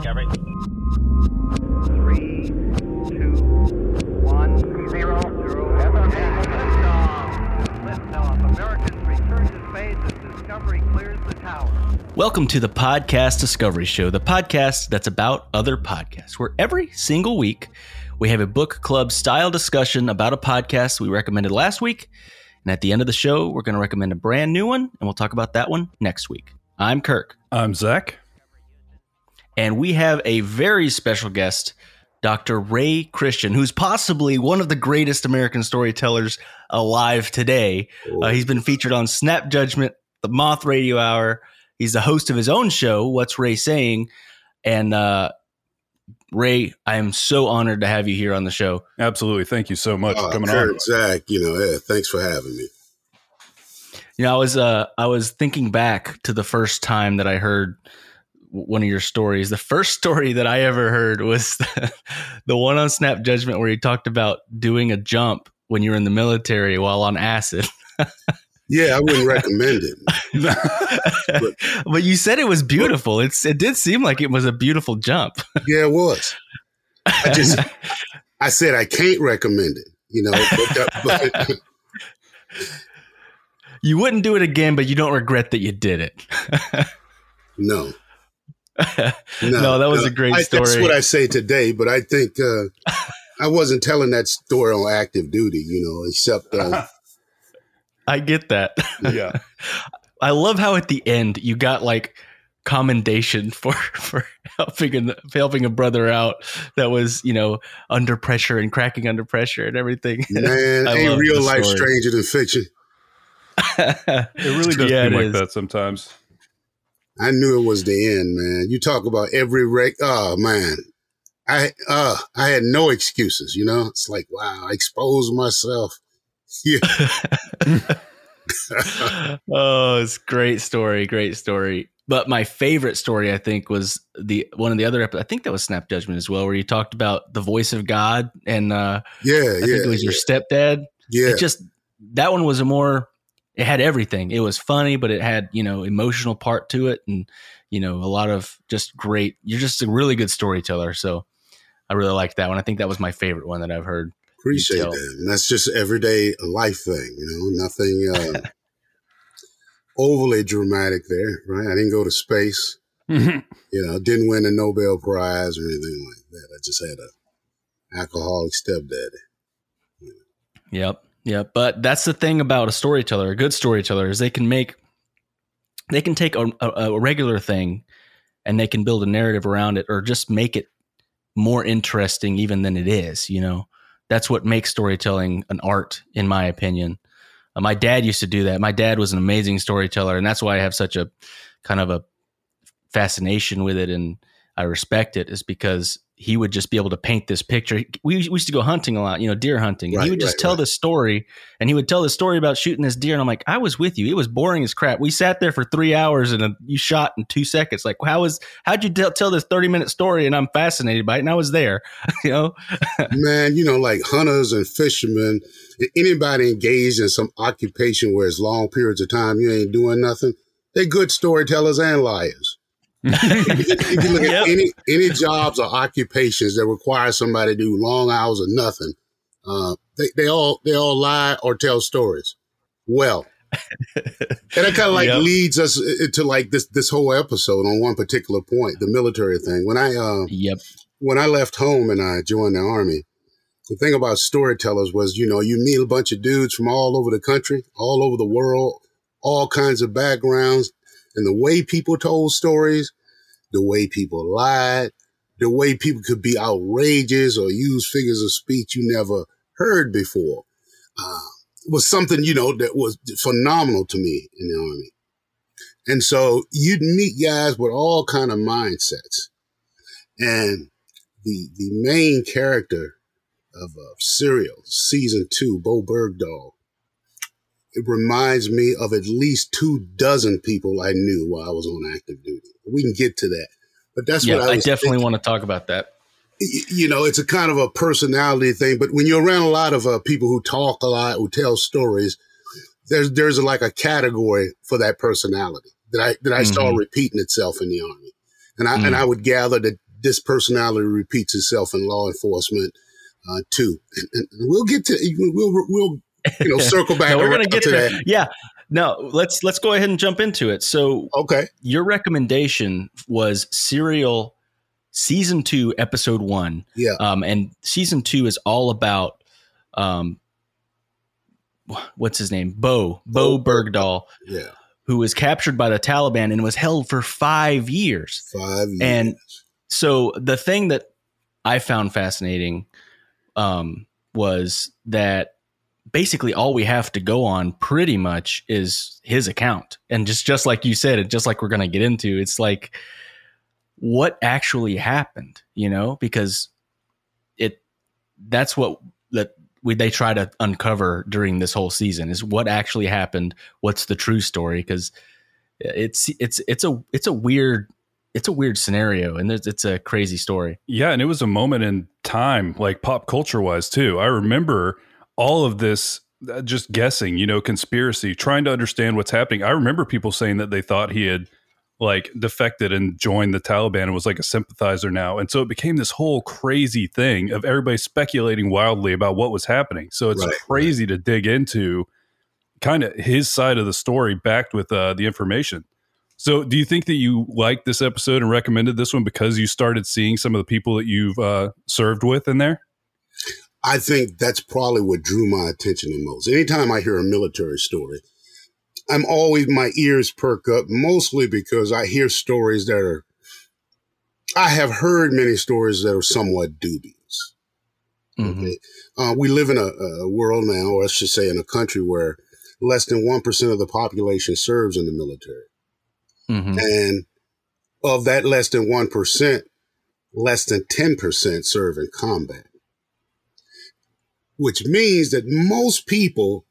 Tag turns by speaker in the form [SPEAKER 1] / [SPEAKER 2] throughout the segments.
[SPEAKER 1] Discovery.
[SPEAKER 2] Three, two, one, zero, zero. Liftoff. Liftoff. Americans return to space as Discovery clears the tower.
[SPEAKER 3] Welcome to the Podcast Discovery Show, the podcast that's about other podcasts, where every single week we have a book club style discussion about a podcast we recommended last week. And at the end of the show, we're going to recommend a brand new one, and we'll talk about that one next week. I'm Kirk,
[SPEAKER 4] I'm Zach.
[SPEAKER 3] And we have a very special guest, Dr. Ray Christian, who's possibly one of the greatest American storytellers alive today. Uh, he's been featured on Snap Judgment, the Moth Radio Hour. He's the host of his own show, What's Ray Saying? And uh, Ray, I am so honored to have you here on the show.
[SPEAKER 4] Absolutely. Thank you so much for
[SPEAKER 5] Uh,
[SPEAKER 4] coming
[SPEAKER 5] Kurt,
[SPEAKER 4] on.
[SPEAKER 5] Zach, you know, yeah, thanks for having me.
[SPEAKER 3] You know, I was uh, I was thinking back to the first time that I heard w- one of your stories. The first story that I ever heard was the, the one on Snap Judgment where you talked about doing a jump when you were in the military while on acid.
[SPEAKER 5] Yeah, I wouldn't recommend it.
[SPEAKER 3] but you said it was beautiful. It's it did seem like it was a beautiful jump.
[SPEAKER 5] Yeah, it was. I just, I said I can't recommend it. You know, but, but
[SPEAKER 3] you wouldn't do it again, but you don't regret that you did it.
[SPEAKER 5] no,
[SPEAKER 3] no, that was a great
[SPEAKER 5] I,
[SPEAKER 3] story.
[SPEAKER 5] That's what I say today. But I think uh, I wasn't telling that story on active duty. You know, except uh,
[SPEAKER 3] I get that.
[SPEAKER 4] yeah.
[SPEAKER 3] I love how at the end you got like commendation for for helping a, helping a brother out that was you know under pressure and cracking under pressure and everything.
[SPEAKER 5] man,
[SPEAKER 3] I
[SPEAKER 5] ain't real life
[SPEAKER 3] story.
[SPEAKER 5] stranger than fiction.
[SPEAKER 4] It really does
[SPEAKER 3] Yeah,
[SPEAKER 4] seem
[SPEAKER 3] it
[SPEAKER 4] like
[SPEAKER 3] is.
[SPEAKER 4] that sometimes.
[SPEAKER 5] I knew it was the end, man. You talk about every wreck. Oh man, I uh I had no excuses. You know, it's like wow, I exposed myself. Yeah,
[SPEAKER 3] oh, it's great story, great story. But my favorite story, I think, was the one of the other. I think that was Snap Judgment as well, where you talked about the voice of God, and uh,
[SPEAKER 5] yeah,
[SPEAKER 3] I
[SPEAKER 5] yeah,
[SPEAKER 3] think it was your stepdad.
[SPEAKER 5] yeah.
[SPEAKER 3] it just that one was a more it had everything it was funny but it had you know emotional part to it and you know a lot of just great you're just a really good storyteller so i really liked that one i think that was my favorite one that i've heard
[SPEAKER 5] Appreciate that. And that's just everyday life thing, you know, nothing uh, overly dramatic there, right? I didn't go to space,
[SPEAKER 4] Mhm.
[SPEAKER 5] you know, didn't win a Nobel Prize or anything like that. I just had a alcoholic stepdaddy.
[SPEAKER 3] yep yep but that's the thing about a storyteller a good storyteller is they can make they can take a, a, a regular thing and they can build a narrative around it or just make it more interesting even than it is you know? That's what makes storytelling an art in my opinion. Uh, my dad used to do that. My dad was an amazing storyteller and that's why i have such a kind of a fascination with it and i respect it is because he would just be able to paint this picture. We, we used to go hunting a lot you know deer hunting. And he would just
[SPEAKER 5] right,
[SPEAKER 3] tell
[SPEAKER 5] right.
[SPEAKER 3] this story and he would tell the story about shooting this deer and i'm like i was with you. It was boring as crap. We sat there for three hours and uh you shot in two seconds. Like how was how'd you tell, tell this 30 minute story and i'm fascinated by it and i was there you know?
[SPEAKER 5] Man, you know, like hunters and fishermen, anybody engaged in some occupation where it's long periods of time you ain't doing nothing, they're good storytellers and liars. You look
[SPEAKER 3] Yep.
[SPEAKER 5] at any any jobs or occupations that require somebody to do long hours or nothing, uh, they, they all they all lie or tell stories. Well, and that kind of like
[SPEAKER 3] Yep.
[SPEAKER 5] leads us to like this this whole episode on one particular point, the military thing. When I uh,
[SPEAKER 3] yep
[SPEAKER 5] when I left home and I joined the army, the thing about storytellers was, you know, you meet a bunch of dudes from all over the country, all over the world, all kinds of backgrounds, and the way people told stories, the way people lied, the way people could be outrageous or use figures of speech you never heard before, uh, was something, you know, that was phenomenal to me in the army. And so you'd meet guys with all kind of mindsets. And the the main character of uh, Serial season two, Bowe Bergdahl. It reminds me of at least two dozen people I knew while I was on active duty. We can get to that, but that's
[SPEAKER 3] yeah
[SPEAKER 5] what I,
[SPEAKER 3] i definitely
[SPEAKER 5] thinking.
[SPEAKER 3] want to talk about that
[SPEAKER 5] You know, it's a kind of a personality thing. But when you're around a lot of uh, people who talk a lot, who tell stories, there's there's like a category for that personality that I that I saw
[SPEAKER 3] Mhm.
[SPEAKER 5] repeating itself in the army, and I
[SPEAKER 3] Mm.
[SPEAKER 5] and I would gather that this personality repeats itself in law enforcement uh, too. And, and, we'll get to we'll we'll you know circle back.
[SPEAKER 3] no, we're gonna get to that. that. Yeah. No, let's let's go ahead and jump into it. So,
[SPEAKER 5] okay,
[SPEAKER 3] your recommendation was Serial season two, episode one.
[SPEAKER 5] Yeah.
[SPEAKER 3] Um, and season two is all about um, what's his name? Bowe Bowe Bergdahl.
[SPEAKER 5] Yeah.
[SPEAKER 3] Who was captured by the Taliban and was held for five years.
[SPEAKER 5] Five years.
[SPEAKER 3] And so the thing that I found fascinating um, was that basically all we have to go on pretty much is his account. And just just like you said it just like we're going to get into it's like what actually happened you know? Because it that's what that we they try to uncover during this whole season is what actually happened what's the true story? Because it's it's it's a it's a weird it's a weird scenario and it's a crazy story.
[SPEAKER 4] Yeah and it was a moment in time like pop culture wise too. I remember all of this uh, just guessing, you know, conspiracy, trying to understand what's happening. I remember people saying that they thought he had like defected and joined the Taliban and was like a sympathizer now. And so it became this whole crazy thing of everybody speculating wildly about what was happening. So it's right. crazy to dig into kind of his side of the story backed with uh, the information. So do you think that you liked this episode and recommended this one because you started seeing some of the people that you've uh, served with in there?
[SPEAKER 5] I think that's probably what drew my attention the most. Anytime I hear a military story, I'm always, my ears perk up, mostly because I hear stories that are, I have heard many stories that are somewhat dubious. Mm-hmm. Okay? Uh, we live in a, a, world now, or I should say in a country where less than 1% of the population serves in the military. Mm-hmm. And of that less than 1%, less than 10% serve in combat which means that most people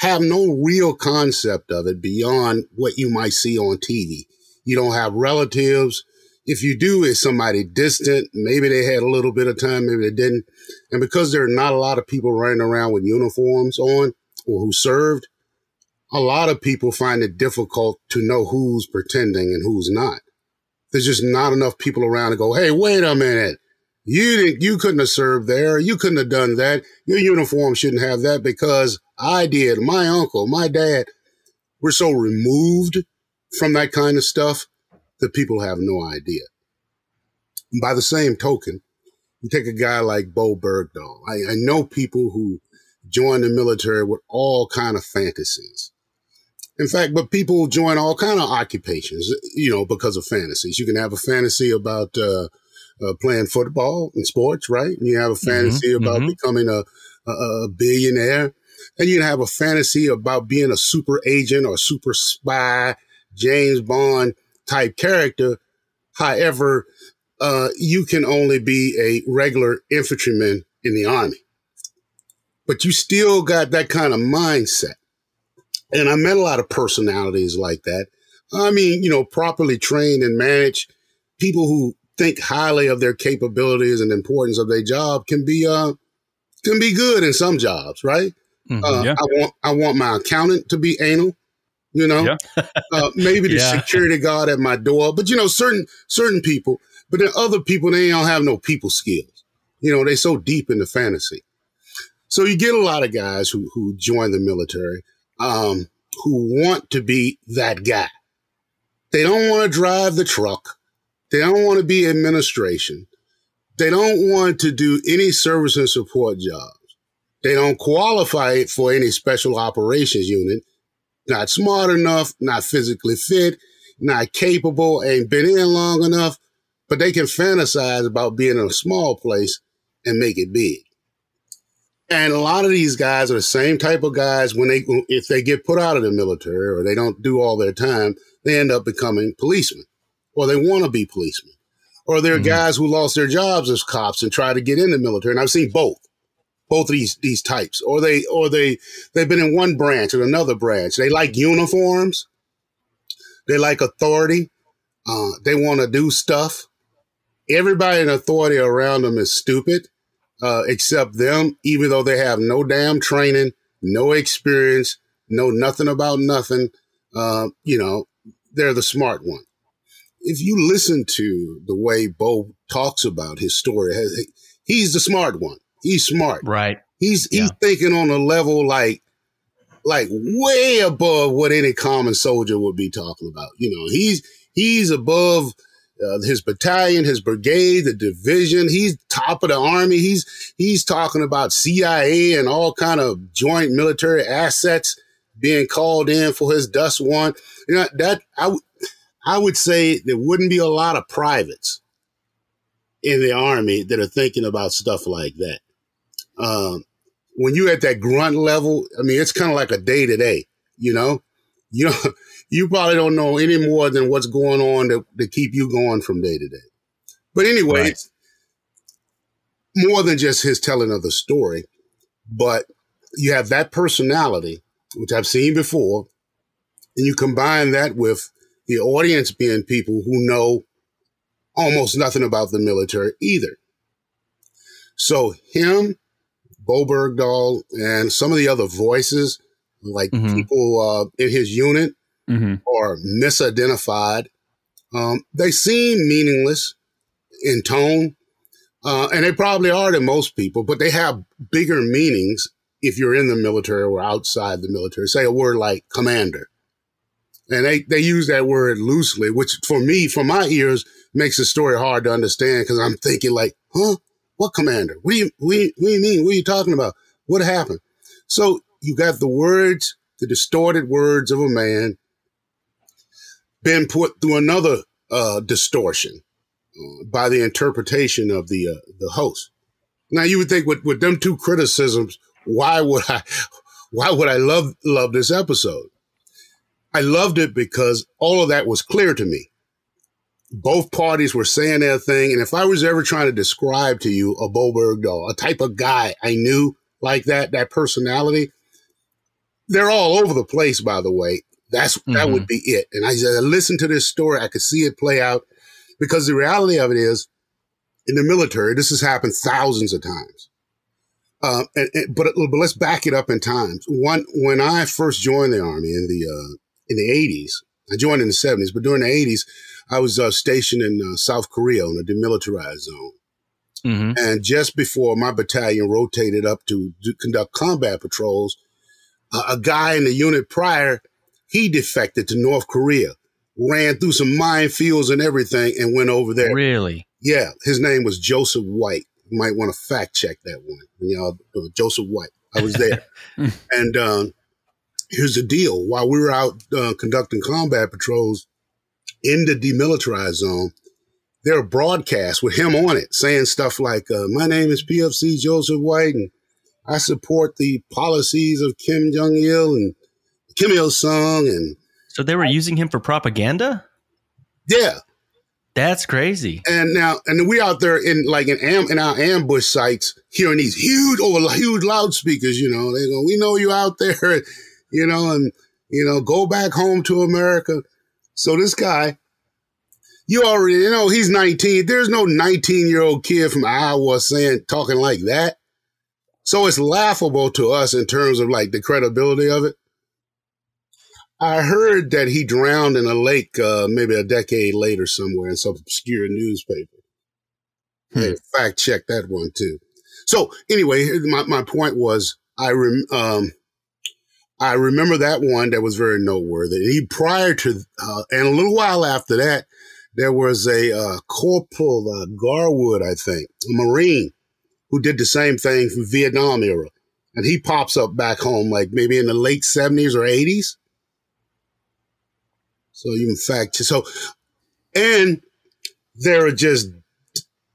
[SPEAKER 5] have no real concept of it beyond what you might see on TV. You don't have relatives. If you do, it's somebody distant. Maybe they had a little bit of time, maybe they didn't. And because there are not a lot of people running around with uniforms on or who served, a lot of people find it difficult to know who's pretending and who's not. There's just not enough people around to go, hey, wait a minute. You didn't, you couldn't have served there. You couldn't have done that. Your uniform shouldn't have that because I did. My uncle, my dad. We're so removed from that kind of stuff that people have no idea. And by the same token, you take a guy like Bowe Bergdahl. I, I know people who join the military with all kind of fantasies. In fact, but people join all kind of occupations, you know, because of fantasies. You can have a fantasy about, uh, uh, playing football and sports, right? And you have a mm-hmm, fantasy mm-hmm, about mm-hmm. becoming a, a, a, billionaire. And you have a fantasy about being a super agent or super spy, James Bond type character. However, uh, you can only be a regular infantryman in the army. But you still got that kind of mindset. And I met a lot of personalities like that. I mean, you know, properly trained and managed people who think highly of their capabilities and importance of their job can be uh can be good in some jobs, right? Mm-hmm, uh, yeah. I want I want my accountant to be anal, you know. Yeah. uh, maybe the yeah. security guard at my door, but you know, certain certain people. But then other people, they don't have no people skills. You know, they so deep in the fantasy. So you get a lot of guys who who join the military, um, who want to be that guy. They don't want to drive the truck. They don't want to be administration. They don't want to do any service and support jobs. They don't qualify for any special operations unit. Not smart enough, not physically fit, not capable, ain't been in long enough, but they can fantasize about being in a small place and make it big. And a lot of these guys are the same type of guys when they, if they get put out of the military or they don't do all their time, they end up becoming policemen or they want to be policemen, or they're mm-hmm. guys who lost their jobs as cops and try to get in the military. And I've seen both, both of these these types, or they or they they've been in one branch or another branch. They like uniforms, they like authority, uh, they want to do stuff. Everybody in authority around them is stupid, uh, except them, even though they have no damn training, no experience, know nothing about nothing. Uh, you know, they're the smart one if you listen to the way Bowe talks about his story, he's the smart one. He's smart.
[SPEAKER 3] Right.
[SPEAKER 5] He's he's yeah. thinking on a level like like way above what any common soldier would be talking about. You know, he's he's above uh, his battalion, his brigade, the division. He's top of the army. He's he's talking about CIA and all kind of joint military assets being called in for his DUSTWUN. You know that I I would say there wouldn't be a lot of privates in the army that are thinking about stuff like that. Um, when you're at that grunt level, I mean, it's kind of like a day to day, you know, you know, you probably don't know any more than what's going on to, to keep you going from day to day. But anyway, right. more than just his telling of the story, but you have that personality, which I've seen before, and you combine that with the audience being people who know almost nothing about the military either. So him Bowe Bergdahl and some of the other voices, like mm-hmm. people uh, in his unit, mm-hmm. are misidentified. Um, they seem meaningless in tone, uh, and they probably are to most people, but they have bigger meanings if you're in the military or outside the military. Say a word like commander. And they, they use that word loosely, which for me, for my ears, makes the story hard to understand because I'm thinking like, huh? What commander? What do you, mean? What are you talking about? What happened? So you got the words, the distorted words of a man been put through another uh, distortion uh, by the interpretation of the uh, the host. Now you would think with, with them two criticisms, why would I why would I love love this episode? I loved it because all of that was clear to me both parties were saying their thing. And if I was ever trying to describe to you a Bowe Bergdahl, a type of guy I knew like that, that personality, they're all over the place, by the way. That's mm-hmm. that would mm-hmm. be it. And I said, listen to this story. I could see it play out because the reality of it is in the military, this has happened thousands of times. Uh, and, and, but, but let's back it up in times. One, when I first joined the army in the, uh, in the eighties, I joined in the seventies, but during the eighties, I was uh, stationed in uh, South Korea on a demilitarized zone. Mm-hmm. And just before my battalion rotated up to do, conduct combat patrols, uh, a guy in the unit prior, he defected to North Korea, ran through some minefields and everything, and went over there.
[SPEAKER 3] Really?
[SPEAKER 5] Yeah. His name was Joseph White. You might want to fact check that one. You know, uh, Joseph White. I was there. and um, here's the deal: while we were out uh, conducting combat patrols, in the demilitarized zone, there are broadcasts with him on it saying stuff like, uh, My name is PFC Joseph White, and I support the policies of Kim Jong il and Kim Il sung. And
[SPEAKER 3] so they were using him for propaganda?
[SPEAKER 5] Yeah.
[SPEAKER 3] That's crazy.
[SPEAKER 5] And now, and we out there in like in, am, in our ambush sites hearing these huge, over huge loudspeakers, you know, they go, we know you out there, you know, and, you know, go back home to America. So this guy, you already know he's 19. There's no 19 year old kid from Iowa saying, talking like that. So it's laughable to us in terms of like the credibility of it. I heard that he drowned in a lake uh, maybe a decade later somewhere in some obscure newspaper. Hmm. fact check that one too. So anyway, my, my point was I rem, um, I remember that one that was very noteworthy. He prior to, uh, and a little while after that, there was a uh, Corporal uh, Garwood, I think, a Marine, who did the same thing from Vietnam era, and he pops up back home like maybe in the late seventies or eighties. So you in fact, so, and there are just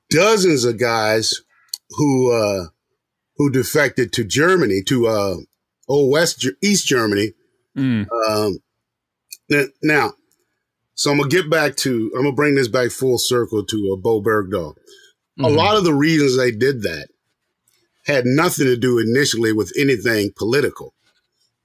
[SPEAKER 5] dozens of guys who uh, who defected to Germany to oh West East Germany. Mm. Um, now, so I'm gonna get back to I'm gonna bring this back full circle to a Bowe Bergdahl. Mm-hmm. A lot of the reasons they did that had nothing to do initially with anything political.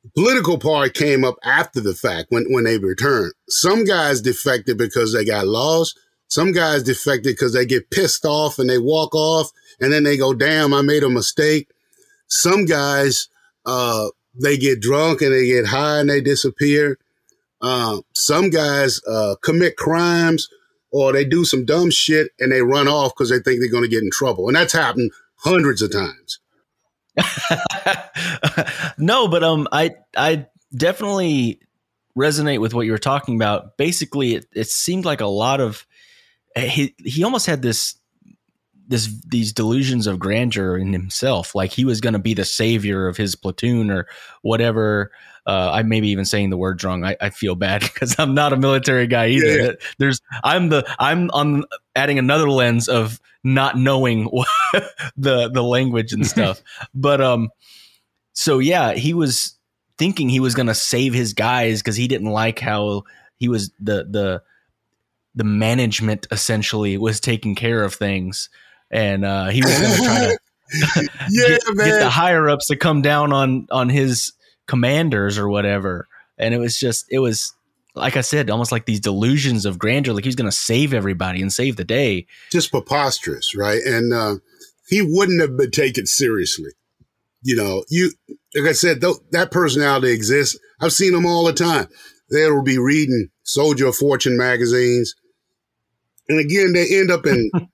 [SPEAKER 5] The political part came up after the fact when when they returned. Some guys defected because they got lost. Some guys defected because they get pissed off and they walk off, and then they go, "Damn, I made a mistake." Some guys uh, they get drunk and they get high and they disappear. Uh, some guys uh, commit crimes or they do some dumb shit and they run off because they think they're going to get in trouble. And that's happened hundreds of times.
[SPEAKER 3] no, but um, I I definitely resonate with what you were talking about. Basically, it, it seemed like a lot of he he almost had this this these delusions of grandeur in himself, like he was going to be the savior of his platoon or whatever. Uh, I maybe even saying the words wrong. I, I feel bad because I'm not a military guy either. Yeah, yeah. There's I'm the I'm on adding another lens of not knowing the the language and stuff. but um, so yeah, he was thinking he was going to save his guys because he didn't like how he was the the the management essentially was taking care of things, and uh, he was going to try to yeah, get, get the higher ups to come down on on his commanders or whatever. And it was just it was like I said, almost like these delusions of grandeur, like he's going to save everybody and save the day.
[SPEAKER 5] Just preposterous, right? And uh, he wouldn't have been taken seriously. You know, you like I said, th- that personality exists. I've seen them all the time. They will be reading Soldier of Fortune magazines, and again, they end up in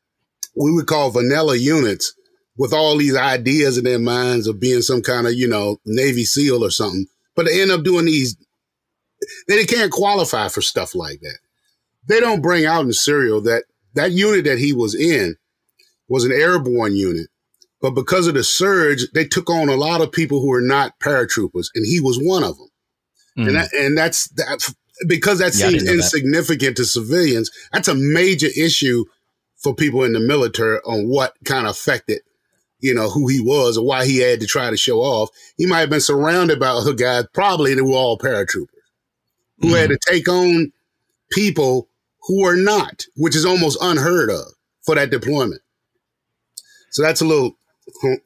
[SPEAKER 5] we would call vanilla units with all these ideas in their minds of being some kind of, you know, Navy SEAL or something. But they end up doing these, they can't qualify for stuff like that. They don't bring out in serial that that unit that he was in was an airborne unit. But because of the surge, they took on a lot of people who were not paratroopers, and he was one of them. Mm. And that, and that's that because that yeah, seems insignificant that. to civilians. That's a major issue for people in the military on what kind of affected you know, who he was or why he had to try to show off. He might have been surrounded by other guys, probably they were all paratroopers, who mm-hmm. had to take on people who are not, which is almost unheard of for that deployment. So that's a little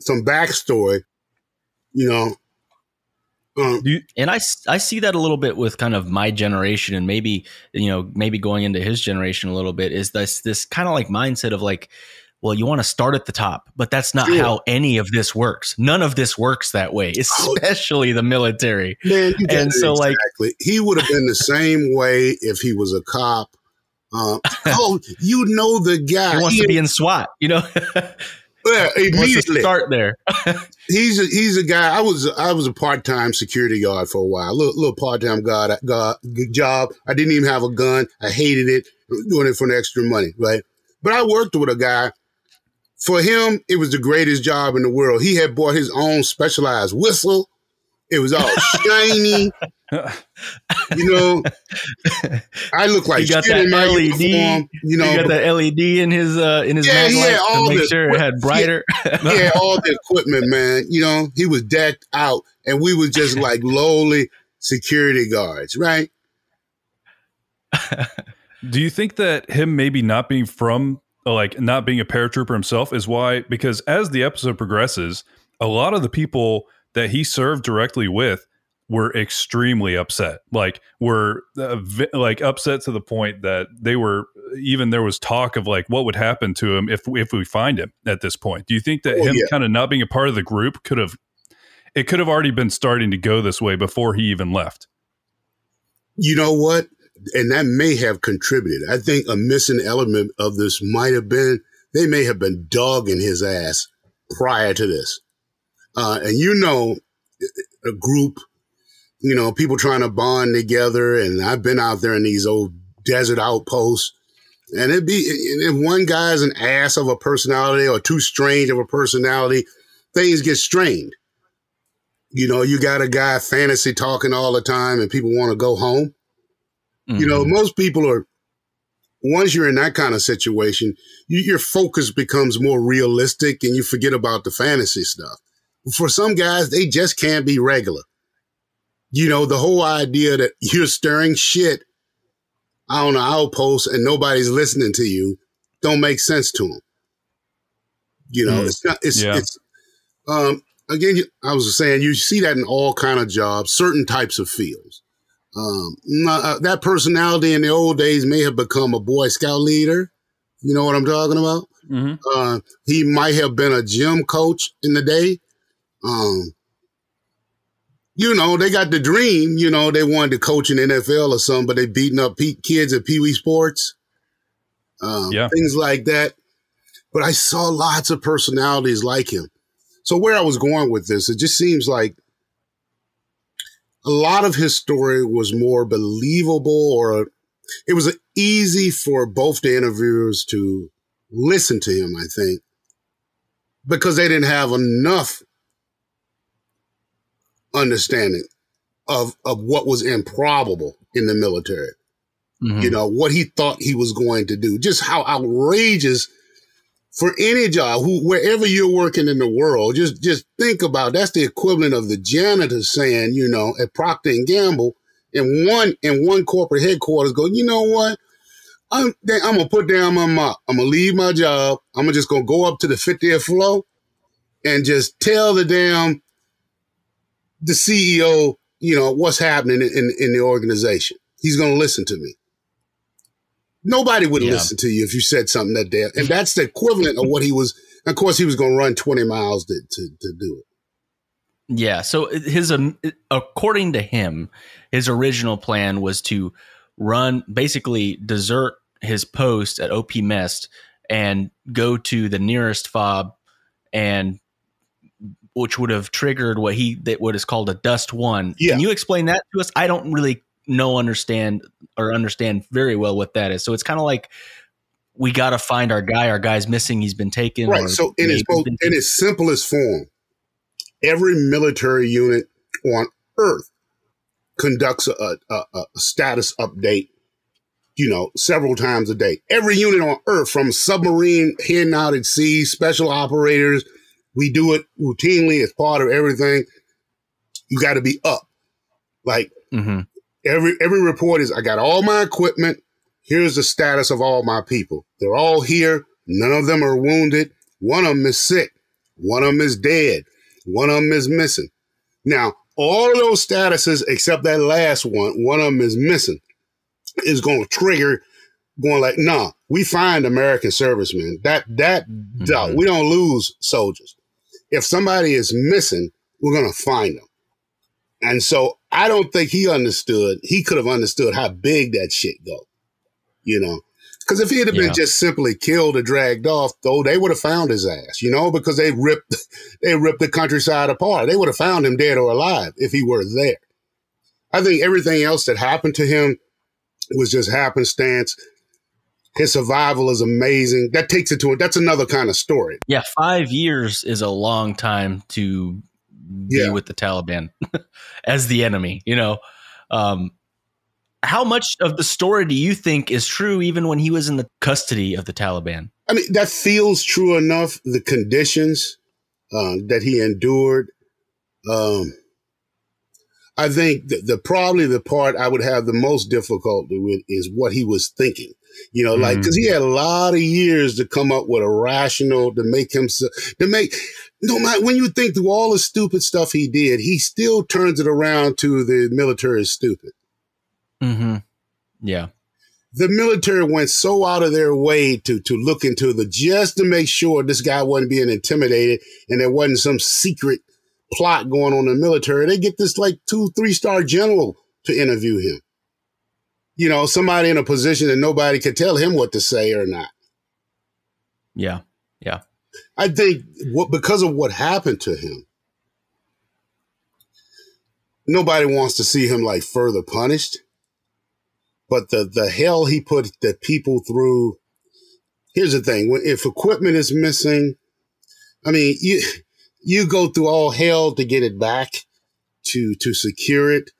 [SPEAKER 5] some backstory, you know.
[SPEAKER 3] Um, and I, I see that a little bit with kind of my generation and maybe you know maybe going into his generation a little bit is this this kind of like mindset of like well, you want to start at the top, but that's not how any of this works. None of this works that way, oh. especially the military.
[SPEAKER 5] Man, and so exactly. like he would have been the same way if he was a cop. Uh, oh, you know the guy.
[SPEAKER 3] He wants he, to be in SWAT, you know.
[SPEAKER 5] yeah, immediately
[SPEAKER 3] start there.
[SPEAKER 5] he's a, he's a guy. I was I was a part time security guard for a while, a little, little part time guard, guard job. I didn't even have a gun. I hated it, doing it for the extra money, right? But I worked with a guy for him, it was the greatest job in the world. He had bought his own specialized whistle. It was all shiny. you know, I look like
[SPEAKER 3] he got that LED. Uniform, you know, he got that LED in his uh, in his yeah, yeah, all to make sure it had brighter.
[SPEAKER 5] yeah, yeah, all the equipment, man. You know, he was decked out, and we was just like lowly security guards, right?
[SPEAKER 4] Do you think that him maybe not being from like not being a paratrooper himself is why because as the episode progresses, a lot of the people that he served directly with were extremely upset. Like were uh, vi- like upset to the point that they were even there was talk of like what would happen to him if if we find him at this point. Do you think that oh, him yeah. kind of not being a part of the group could have it could have already been starting to go this way before he even left?
[SPEAKER 5] You know what? and that may have contributed. I think a missing element of this might have been they may have been dogging his ass prior to this. Uh, and you know, a group, you know, people trying to bond together. And I've been out there in these old desert outposts. And it'd be, if one guy's an ass of a personality or too strange of a personality, things get strained. You know, you got a guy fantasy talking all the time and people want to go home. Mm-hmm. You know, mm-hmm. most people are, once you're in that kind of situation, you, your focus becomes more realistic and you forget about the fantasy stuff. For some guys, they just can't be regular. You know, the whole idea that you're stirring shit on an outpost and nobody's listening to you don't make sense to them. You know, mm. it's not, it's, yeah. it's, um, again, I was saying you see that in all kind of jobs, certain types of fields. Um, uh, that personality in the old days may have become a Boy Scout leader. You know what I'm talking about? Mm-hmm. Uh, he might have been a gym coach in the day. Um, you know, they got the dream. You know, they wanted to coach in NFL or something, but they beating up kids at Pee Wee Sports. um,
[SPEAKER 4] Yeah.
[SPEAKER 5] things like that. But I saw lots of personalities like him. So where I was going with this, it just seems like a lot of his story was more believable, or it was easy for both the interviewers to listen to him. I think because they didn't have enough understanding of of what was improbable in the military.
[SPEAKER 3] Mhm.
[SPEAKER 5] You know what he thought he was going to do, just how outrageous for any job, who wherever you're working in the world, just just think about that's the equivalent of the janitor saying, you know, at Procter and Gamble in one in one corporate headquarters, go, you know what? I'm I'm gonna put down my mop. I'm gonna leave my job. I'm just gonna go up to the 50th floor and just tell the damn the CEO, you know, what's happening in, in the organization. He's gonna listen to me. Nobody would
[SPEAKER 3] Yeah.
[SPEAKER 5] listen to you if you said something that day. And that's the equivalent of what he was. Of course, he was going to run 20 miles to, to, to do it.
[SPEAKER 3] Yeah. So his, um, according to him, his original plan was to run, basically desert his post at OP Mest and go to the nearest fob, and which would have triggered what he that what is called a DUSTWUN.
[SPEAKER 5] Yeah.
[SPEAKER 3] Can you explain that to us? I don't really know, understand, or understand very well what that is. So it's kind of like we got to find our guy. Our guy's missing. He's been taken.
[SPEAKER 5] Right. So in its in its simplest form, every military unit on Earth conducts a, a, a status update. You know, several times a day. Every unit on Earth, from submarine heading out at sea, special operators, we do it routinely as part of everything. You got to be up. Like
[SPEAKER 3] Mhm.
[SPEAKER 5] every every report is I got all my equipment. Here's the status of all my people. They're all here. None of them are wounded. One of them is sick. One of them is dead. One of them is missing. Now, all of those statuses except that last one, one of them is missing, is going to trigger going like, nah, we find American servicemen. That that duh,
[SPEAKER 3] Mhm.
[SPEAKER 5] we don't lose soldiers. If somebody is missing, we're going to find them. And so I don't think he understood. He could have understood how big that shit go. You know, because if he had
[SPEAKER 3] Yeah.
[SPEAKER 5] been just simply killed or dragged off, though, they would have found his ass. You know, because they ripped they ripped the countryside apart. They would have found him dead or alive if he were there. I think everything else that happened to him was just happenstance. His survival is amazing. That takes it to it. That's another kind of story.
[SPEAKER 3] Yeah, five years is a long time to be
[SPEAKER 5] Yeah.
[SPEAKER 3] with the Taliban as the enemy. You know, um, how much of the story do you think is true, even when he was in the custody of the Taliban?
[SPEAKER 5] I mean, that feels true enough. The conditions uh, that he endured. Um, I think the, the probably the part I would have the most difficulty with is what he was thinking. You know, like
[SPEAKER 3] Mhm.
[SPEAKER 5] because he had a lot of years to come up with a rational to make him so- to make. No matter when you think through all the stupid stuff he did, he still turns it around to the military is stupid.
[SPEAKER 3] Mm-hmm. Yeah.
[SPEAKER 5] the military went so out of their way to to look into the just to make sure this guy wasn't being intimidated and there wasn't some secret plot going on in the military. They get this like two, three star general to interview him. You know, somebody in a position that nobody could tell him what to say or not.
[SPEAKER 3] Yeah. Yeah.
[SPEAKER 5] I think what because of what happened to him, nobody wants to see him like further punished. But the the hell he put the people through. Here's the thing: when if equipment is missing, I mean you you go through all hell to get it back, to to secure it,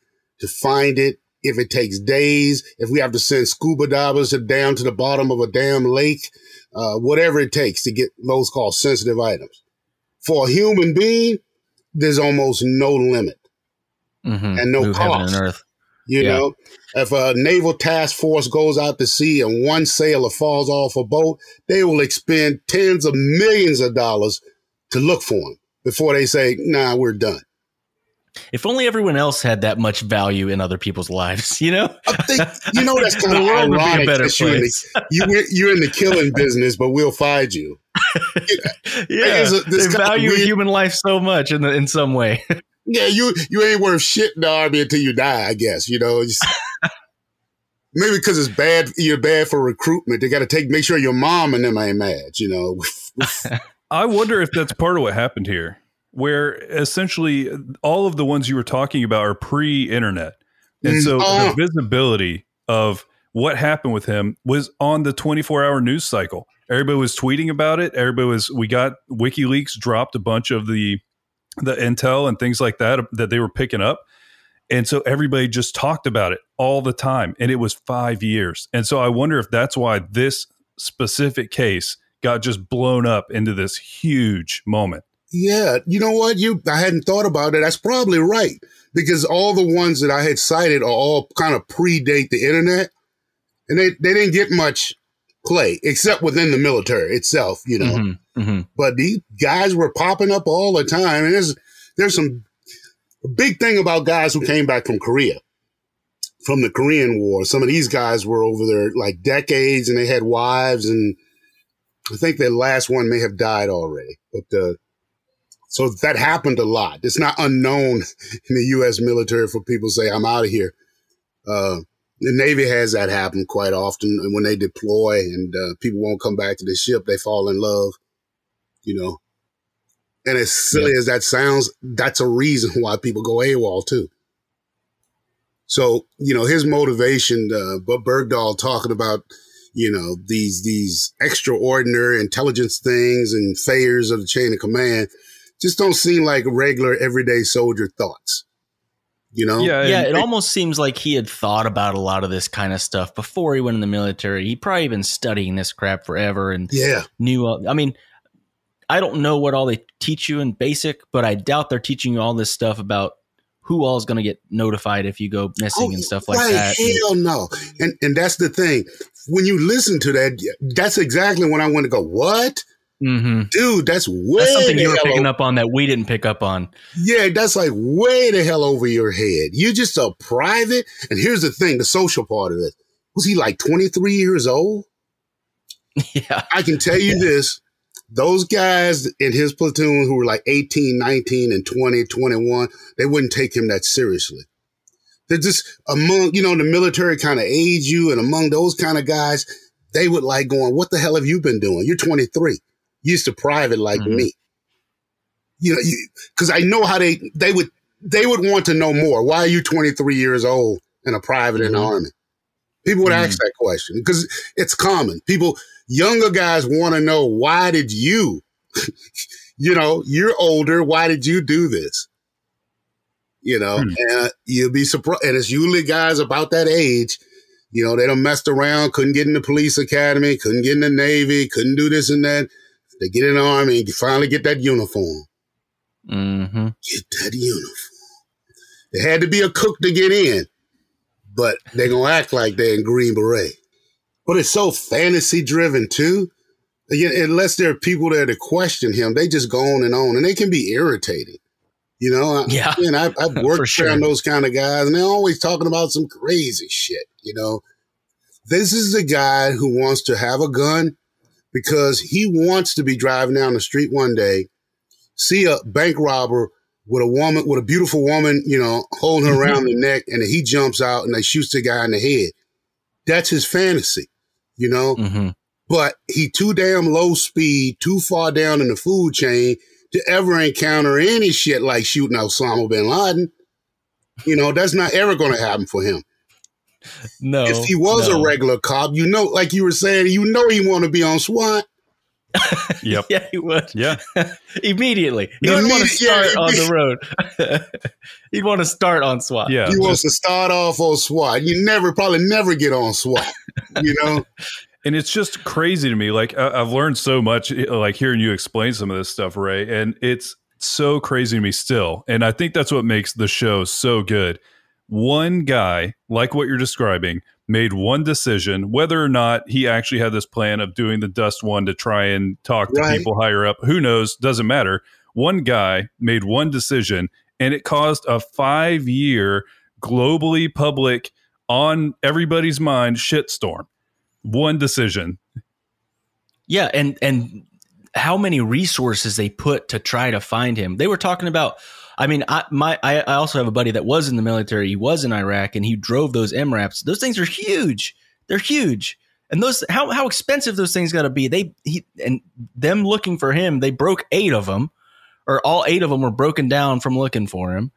[SPEAKER 5] to find it. If it takes days, if we have to send scuba divers to down to the bottom of a damn lake, uh, whatever it takes to get those called sensitive items. For a human being, there's almost no limit
[SPEAKER 3] Mm-hmm.
[SPEAKER 5] and no
[SPEAKER 3] Move
[SPEAKER 5] cost.
[SPEAKER 3] and earth.
[SPEAKER 5] You
[SPEAKER 3] Yeah.
[SPEAKER 5] know, if a naval task force goes out to sea and one sailor falls off a boat, they will expend tens of millions of dollars to look for him before they say, "Nah, we're done."
[SPEAKER 3] If only everyone else had that much value in other people's lives, you know?
[SPEAKER 5] I think you know that's kind of
[SPEAKER 3] world would be a
[SPEAKER 5] ironic.
[SPEAKER 3] better
[SPEAKER 5] that you're in, the, you, you're in the killing business, but we'll find you.
[SPEAKER 3] yeah,
[SPEAKER 5] a- this
[SPEAKER 3] they value
[SPEAKER 5] weird-
[SPEAKER 3] human life so much in the, in some way.
[SPEAKER 5] Yeah, you you ain't worth shit in the army until you die. I guess you know. It's- maybe because it's bad. You're bad for recruitment. They got to take make sure your mom and them ain't mad. You know.
[SPEAKER 4] I wonder if that's part of what happened here, where essentially all of the ones you were talking about are pre-internet, and so
[SPEAKER 5] Mm.
[SPEAKER 4] the visibility of what happened with him was on the 24-hour news cycle. Everybody was tweeting about it. Everybody was. We got WikiLeaks dropped a bunch of the the intel and things like that that they were picking up. And so everybody just talked about it all the time. And it was five years. And so I wonder if that's why this specific case got just blown up into this huge moment.
[SPEAKER 5] Yeah, you know what? You I hadn't thought about it. That's probably right because all the ones that I had cited are all kind of predate the internet, and they they didn't get much play except within the military itself. You know,
[SPEAKER 3] Mhm, mhm.
[SPEAKER 5] but these guys were popping up all the time, and there's there's some a big thing about guys who came back from Korea. From the Korean War, some of these guys were over there like decades, and they had wives, and I think their last one may have died already. But uh, so that happened a lot. It's not unknown in the U.S. military for people to say, I'm out of here. Uh, the Navy has that happen quite often. And when they deploy and uh, people won't come back to the ship, they fall in love, you know. And as silly as that sounds, that's a reason why people go AWOL too. So, you know, his motivation, uh, but Bergdahl talking about, you know, these, these extraordinary intelligence things and failures of the chain of command just don't seem like regular everyday soldier thoughts. You know?
[SPEAKER 4] Yeah.
[SPEAKER 3] yeah, it almost seems like he had thought about a lot of this kind of stuff before he went in the military. He probably been studying this crap forever and
[SPEAKER 5] Yeah.
[SPEAKER 3] knew. all- I mean, I don't know what all they teach you in basic, but I doubt they're teaching you all this stuff about who all is going to get notified if you go missing and oh, stuff like
[SPEAKER 5] Oh, right,
[SPEAKER 3] that.
[SPEAKER 5] Hell no. And and that's the thing. When you listen to that, that's exactly when I want to go, what?
[SPEAKER 3] Hmm
[SPEAKER 5] Dude, that's way
[SPEAKER 3] That's something you were picking up on that we didn't pick up on.
[SPEAKER 5] Yeah, that's like way the hell over your head. You're just a private. And here's the thing, the social part of it. Was he like 23 years old?
[SPEAKER 3] yeah.
[SPEAKER 5] I can tell you this. Those guys in his platoon who were like 18, 19, and 20, 21, they wouldn't take him that seriously. They're just among, you know, the military kind of age you, and among those kind of guys, they would like going, What the hell have you been doing? You're 23. Used to private like
[SPEAKER 3] Mhm.
[SPEAKER 5] me. You know, because I know how they they would they would want to know more. Why are you 23 years old and a private in the army? People would ask that question because it's common. People, younger guys want to know why did you, you know, you're older. Why did you do this? You know,
[SPEAKER 4] Hmm.
[SPEAKER 5] and you'll be surprised. And it's usually guys about that age. You know, they don't messed around, couldn't get in the police academy, couldn't get in the Navy, couldn't do this and that. They get in the army and you finally get that uniform.
[SPEAKER 3] hmm
[SPEAKER 5] Get that uniform. They had to be a cook to get in, but they're going to act like they're in Green Beret. But it's so fantasy driven too. Again, unless there are people there to question him, they just go on and on and they can be irritating. You know, I-
[SPEAKER 3] Yeah.
[SPEAKER 5] Again, I've, I've worked
[SPEAKER 3] sure.
[SPEAKER 5] around those kind of guys and they're always talking about some crazy shit. You know, this is a guy who wants to have a gun because he wants to be driving down the street one day, see a bank robber with a woman, with a beautiful woman, you know, holding her around the neck, and he jumps out and they shoots the guy in the head. That's his fantasy, you know.
[SPEAKER 3] hmm
[SPEAKER 5] But he too damn low speed, too far down in the food chain to ever encounter any shit like shooting Osama bin Laden. You know, that's not ever going to happen for him.
[SPEAKER 3] No.
[SPEAKER 5] if he was
[SPEAKER 3] no.
[SPEAKER 5] a regular cop, you know, like you were saying, you know, he want to be on SWAT.
[SPEAKER 4] Yep.
[SPEAKER 3] Yeah, he would.
[SPEAKER 4] Yeah.
[SPEAKER 3] Immediately. He
[SPEAKER 5] No,
[SPEAKER 3] would want to
[SPEAKER 5] immediate- yeah,
[SPEAKER 3] start on the road. He'd want to start on SWAT.
[SPEAKER 4] Yeah.
[SPEAKER 5] he wants to start off on SWAT. You never, probably never get on SWAT. You know,
[SPEAKER 4] And it's just crazy to me. Like I- I've learned so much, eh, like hearing you explain some of this stuff, Ray, and it's so crazy to me still. And I think that's what makes the show so good. One guy, like what you're describing, made one decision, whether or not he actually had this plan of doing the DUSTWUN to try and talk to people higher up. Who knows? Doesn't matter. One guy made one decision, and it caused a five year globally public on everybody's mind shitstorm one decision.
[SPEAKER 3] Yeah, and and how many resources they put to try to find him. They were talking about. I mean, I my I, I also have a buddy that was in the military. He was in Iraq, and he drove those MRAPs. Those things are huge. They're huge. And those how how expensive those things got to be. They he and them looking for him. They broke eight of them, or all eight of them were broken down from looking for him.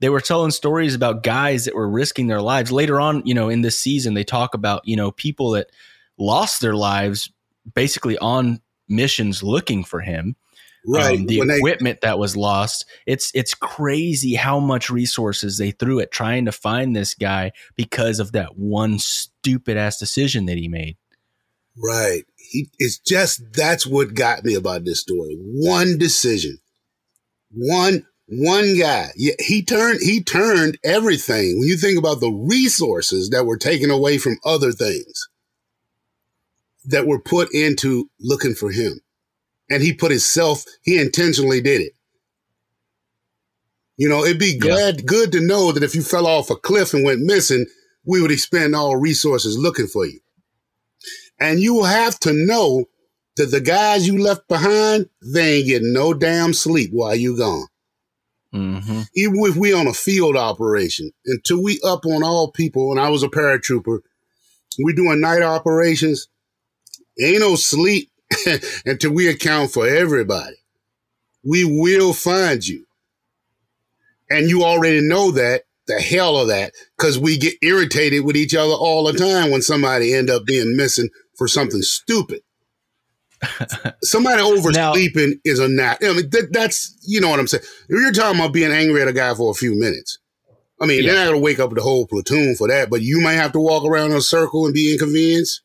[SPEAKER 3] They were telling stories about guys that were risking their lives. Later on, you know, in this season, they talk about you know people that lost their lives basically on missions looking for him.
[SPEAKER 5] Right.
[SPEAKER 3] Um, the
[SPEAKER 5] When they-
[SPEAKER 3] equipment that was lost. It's it's crazy how much resources they threw at trying to find this guy because of that one stupid ass decision that he made.
[SPEAKER 5] Right. He, it's just that's what got me about this story. One decision. One one guy. Yeah, he turned he turned everything. When you think about the resources that were taken away from other things that were put into looking for him. And he put himself, he intentionally did it. You know, it'd be glad good to know that if you fell off a cliff and went missing, we would expend all resources looking for you. And you will have to know that the guys you left behind, they ain't getting no damn sleep while you gone.
[SPEAKER 3] Mm-hmm.
[SPEAKER 5] Even if we on a field operation, until we up on all people, and I was a paratrooper, we doing night operations, ain't no sleep until we account for everybody. We will find you. And you already know that, the hell of that, because we get irritated with each other all the time when somebody end up being missing for something stupid. Somebody oversleeping is a nat. I mean, that, that's you know what I'm saying. You're talking about being angry at a guy for a few minutes. I mean,
[SPEAKER 3] Yeah.
[SPEAKER 5] they're not gonna wake up the whole platoon for that, but you might have to walk around in a circle and be inconvenienced.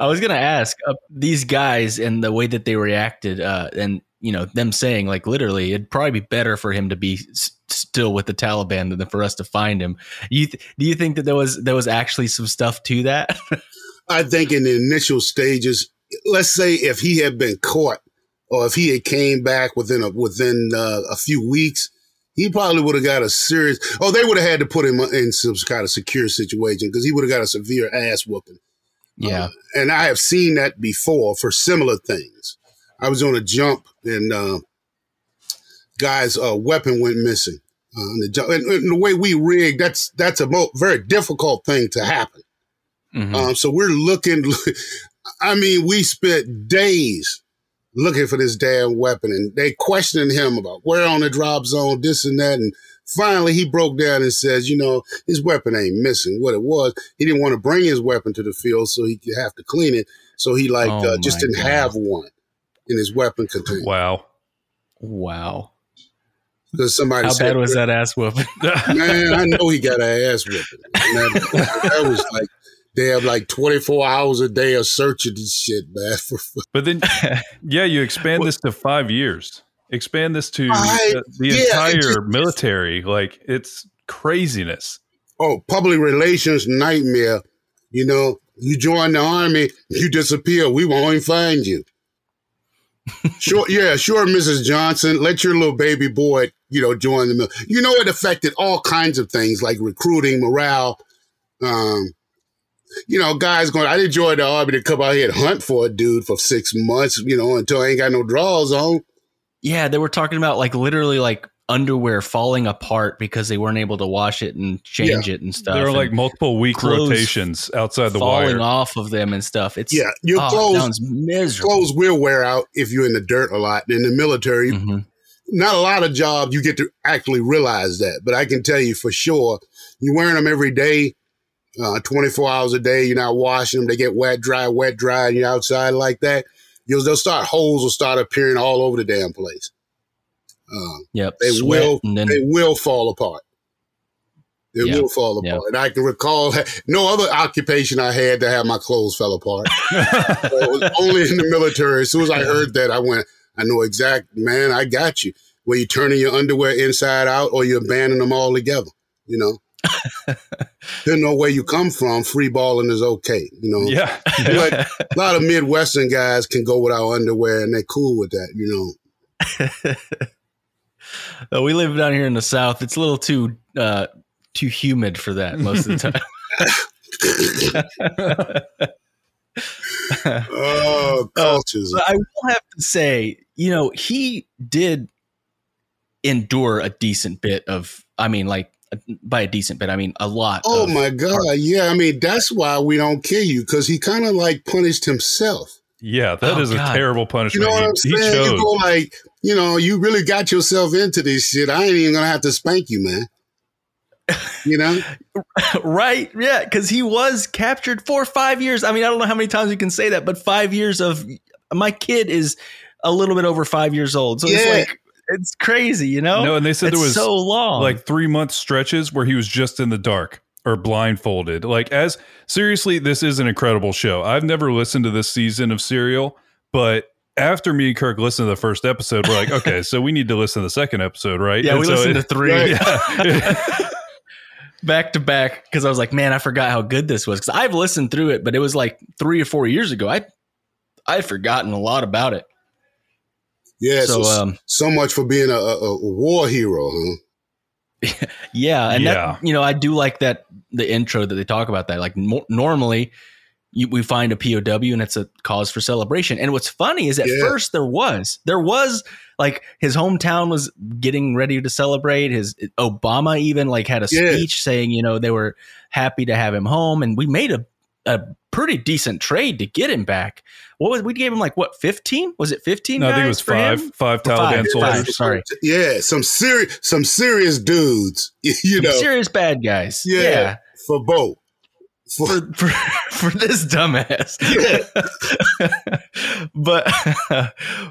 [SPEAKER 3] I was gonna ask uh, these guys and the way that they reacted, uh, and you know them saying like literally, it'd probably be better for him to be s- still with the Taliban than for us to find him. You th- do you think that there was there was actually some stuff to that?
[SPEAKER 5] I think in the initial stages, let's say if he had been caught or if he had came back within a within uh, a few weeks, he probably would have got a serious. Oh, they would have had to put him in some kind of secure situation because he would have got a severe ass whooping.
[SPEAKER 3] Yeah,
[SPEAKER 5] and I have seen that before for similar things. I was on a jump and uh, guy's uh, weapon went missing. Uh, and, the jump, and, and the way we rig, that's that's a mo- very difficult thing to happen.
[SPEAKER 3] Mhm.
[SPEAKER 5] Um, so we're looking. I mean, we spent days looking for this damn weapon, and they questioning him about where on the drop zone, this and that, and finally he broke down and says, you know, his weapon ain't missing. What it was, he didn't want to bring his weapon to the field, so he could have to clean it. So he like
[SPEAKER 3] Oh
[SPEAKER 5] uh, just didn't
[SPEAKER 3] God.
[SPEAKER 5] have one in his weapon container
[SPEAKER 4] Wow.
[SPEAKER 3] wow.
[SPEAKER 5] because somebody
[SPEAKER 3] How
[SPEAKER 5] said,
[SPEAKER 3] bad was that ass whooping?
[SPEAKER 5] Man, I know he got an ass whipping. And That, that was like they have like twenty four hours a day of searching this shit, man.
[SPEAKER 4] But then, yeah, you expand this to five years. Expand this to
[SPEAKER 5] I-
[SPEAKER 4] uh, the
[SPEAKER 5] yeah,
[SPEAKER 4] entire
[SPEAKER 5] just-
[SPEAKER 4] military. Like it's craziness.
[SPEAKER 5] oh, public relations nightmare. You know, you join the army, you disappear. We won't even find you. sure, yeah, sure, Mrs. Johnson. Let your little baby boy, you know, join the. mil- You know, it affected all kinds of things like recruiting, morale. Um, you know, guys going. I didn't join the army to come out here and hunt for a dude for six months. You know, until I ain't got no draws on.
[SPEAKER 3] Yeah, they were talking about like literally like underwear falling apart because they weren't able to wash it and change it and stuff.
[SPEAKER 4] there are like multiple week rotations outside the
[SPEAKER 3] falling
[SPEAKER 4] wire.
[SPEAKER 3] off of them and stuff. It's
[SPEAKER 5] Yeah, your
[SPEAKER 3] oh,
[SPEAKER 5] clothes.
[SPEAKER 3] sounds miserable.
[SPEAKER 5] Clothes will wear out if you're in the dirt a lot. In the military,
[SPEAKER 3] Mhm.
[SPEAKER 5] not a lot of jobs you get to actually realize that, but I can tell you for sure, you're wearing them every day, uh, 24 hours a day. You're not washing them; they get wet, dry, wet, dry, and you're outside like that. You'll they'll start holes will start appearing all over the damn place. Um,
[SPEAKER 3] Yep.
[SPEAKER 5] they
[SPEAKER 3] Sweat
[SPEAKER 5] will
[SPEAKER 3] then
[SPEAKER 5] they will fall apart. They
[SPEAKER 3] Yeah,
[SPEAKER 5] will fall apart. And I can recall no other occupation I had to have my clothes fell apart. it was only in the military. As soon as I heard that, I went, I know exact, man, I got you. Where you turning your underwear inside out or you abandon them all together, you know? Depending on where you come from, free balling is okay, you know?
[SPEAKER 4] yeah.
[SPEAKER 5] But a lot of Midwestern guys can go without underwear and they're cool with that, you know?
[SPEAKER 3] Uh, we live down here in the south. It's a little too uh, too humid for that most of the time.
[SPEAKER 5] oh, cultures.
[SPEAKER 3] But I will have to say, you know, he did endure a decent bit of, I mean, like by a decent bit, I mean a lot.
[SPEAKER 5] Oh my God. Yeah. I mean, that's why we don't kill you because he kind of like punished himself.
[SPEAKER 4] Yeah, that
[SPEAKER 3] Oh,
[SPEAKER 4] is a terrible punishment.
[SPEAKER 5] You know what I'm
[SPEAKER 4] he, he
[SPEAKER 5] saying? You go like, you know, you really got yourself into this shit. I ain't even gonna have to spank you, man. You know?
[SPEAKER 3] right? Yeah, because he was captured for five years. I mean, I don't know how many times you can say that, but five years of my kid is a little bit over five years old. So
[SPEAKER 5] Yeah.
[SPEAKER 3] it's like it's crazy, you know?
[SPEAKER 4] No, and they said
[SPEAKER 3] it's
[SPEAKER 4] there was
[SPEAKER 3] so long.
[SPEAKER 4] like three month stretches where he was just in the dark or blindfolded. Like, as seriously, this is an incredible show. I've never listened to this season of Serial, but after me and Kirk listened to the first episode, we're like, okay, so we need to listen to the second episode, right?
[SPEAKER 3] yeah,
[SPEAKER 4] And
[SPEAKER 3] we
[SPEAKER 4] so
[SPEAKER 3] listened
[SPEAKER 4] it-
[SPEAKER 3] to three.
[SPEAKER 5] Right.
[SPEAKER 4] Yeah.
[SPEAKER 3] back to back because I was like, man, I forgot how good this was because I've listened through it, but it was like three or four years ago. I I'd forgotten a lot about it.
[SPEAKER 5] Yeah.
[SPEAKER 3] so
[SPEAKER 5] So,
[SPEAKER 3] um,
[SPEAKER 5] so much for being a, a, a war hero, huh?
[SPEAKER 3] yeah, and
[SPEAKER 4] Yeah.
[SPEAKER 3] that you know I do like that the intro that they talk about that. Like mo- normally. You, we find a POW and it's a cause for celebration. And what's funny is at
[SPEAKER 5] Yeah.
[SPEAKER 3] first there was there was like his hometown was getting ready to celebrate. His Obama even like had a
[SPEAKER 5] Yeah.
[SPEAKER 3] speech saying you know they were happy to have him home, and we made a a pretty decent trade to get him back. What was we gave him like what fifteen? Was it fifteen?
[SPEAKER 4] no, I think it was five, five
[SPEAKER 3] Five,
[SPEAKER 4] Taliban
[SPEAKER 3] five.
[SPEAKER 4] soldiers.
[SPEAKER 3] Sorry.
[SPEAKER 5] Yeah. Some serious, some serious dudes, you
[SPEAKER 3] Some
[SPEAKER 5] know,
[SPEAKER 3] serious bad guys.
[SPEAKER 5] Yeah.
[SPEAKER 3] yeah.
[SPEAKER 5] for both. For,
[SPEAKER 3] for for, this dumbass. but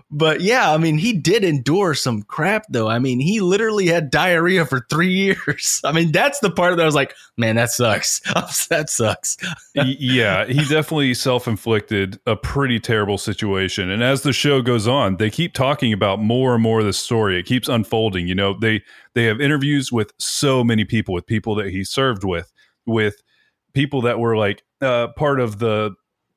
[SPEAKER 3] but yeah, I mean, he did endure some crap though. I mean, he literally had diarrhea for three years. I mean, that's the part that I was like, man, that sucks. that sucks.
[SPEAKER 4] Yeah, he definitely self inflicted a pretty terrible situation. And as the show goes on, they keep talking about more and more of the story. It keeps unfolding. You know, they they have interviews with so many people, with people that he served with, with people that were like uh, part of the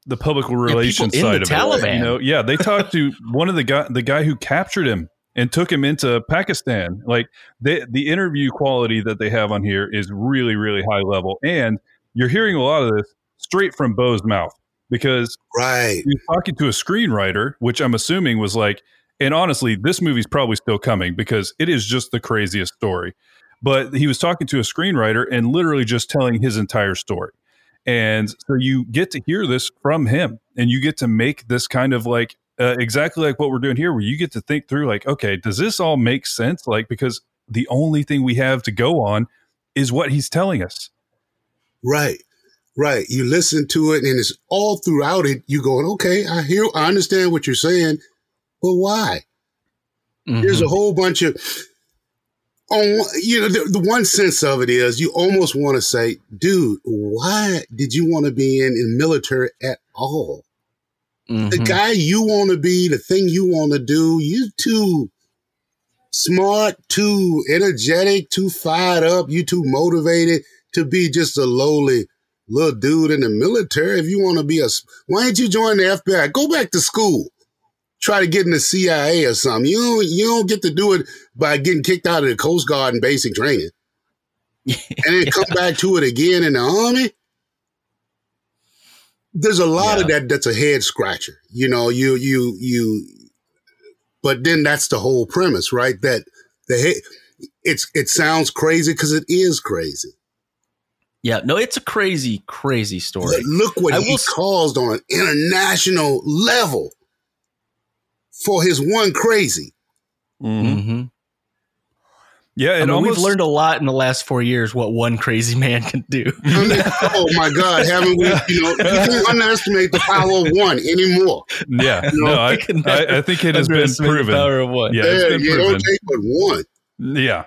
[SPEAKER 4] the public relations
[SPEAKER 3] the
[SPEAKER 4] side of it. You know, yeah, they talked to one of the guy the guy who captured him and took him into Pakistan. Like they, the interview quality that they have on here is really, really high level. And you're hearing a lot of this straight from Bowe's mouth because
[SPEAKER 5] right.
[SPEAKER 4] he was talking to a screenwriter, which I'm assuming was like, and honestly, this movie's probably still coming because it is just the craziest story. But he was talking to a screenwriter and literally just telling his entire story. And so you get to hear this from him and you get to make this kind of like uh, exactly like what we're doing here, where you get to think through, like, okay, does this all make sense? Like, because the only thing we have to go on is what he's telling us.
[SPEAKER 5] Right. Right. You listen to it and it's all throughout it. You going, okay, I hear, I understand what you're saying, but why? There's
[SPEAKER 3] Mhm.
[SPEAKER 5] a whole bunch of, on you know, the, the one sense of it is you almost want to say, dude, why did you want to be in, in military at all? The
[SPEAKER 3] Mhm.
[SPEAKER 5] guy you want to be, the thing you want to do, you too smart, too energetic, too fired up, you too motivated to be just a lowly little dude in the military. If you want to be a why didn't you join the FBI? Go back to school. Try to get in the CIA or something. You don't, you don't get to do it by getting kicked out of the Coast Guard and basic training, and then come back to it again in the army. There's a lot of that that's a head scratcher. You know, you you you but then that's the whole premise, right? That the he- it's it sounds crazy because it is crazy.
[SPEAKER 3] Yeah, no, it's a crazy, crazy story.
[SPEAKER 5] But look what
[SPEAKER 3] I
[SPEAKER 5] he
[SPEAKER 3] will
[SPEAKER 5] caused on an international level for his one crazy.
[SPEAKER 3] hmm
[SPEAKER 4] Yeah,
[SPEAKER 3] I
[SPEAKER 4] and
[SPEAKER 3] mean,
[SPEAKER 4] almost,
[SPEAKER 3] we've learned a lot in the last four years what one crazy man can do.
[SPEAKER 5] I mean, oh my God, haven't we? You know, you can't underestimate the power of one anymore.
[SPEAKER 4] Yeah,
[SPEAKER 5] You know,
[SPEAKER 4] no, I,
[SPEAKER 3] I can
[SPEAKER 4] I, I think it has been
[SPEAKER 3] Underestimate the
[SPEAKER 4] proven.
[SPEAKER 3] Power of one.
[SPEAKER 4] Yeah,
[SPEAKER 5] Yeah,
[SPEAKER 4] it's been
[SPEAKER 5] you
[SPEAKER 4] proven.
[SPEAKER 5] don't take but one.
[SPEAKER 4] Yeah.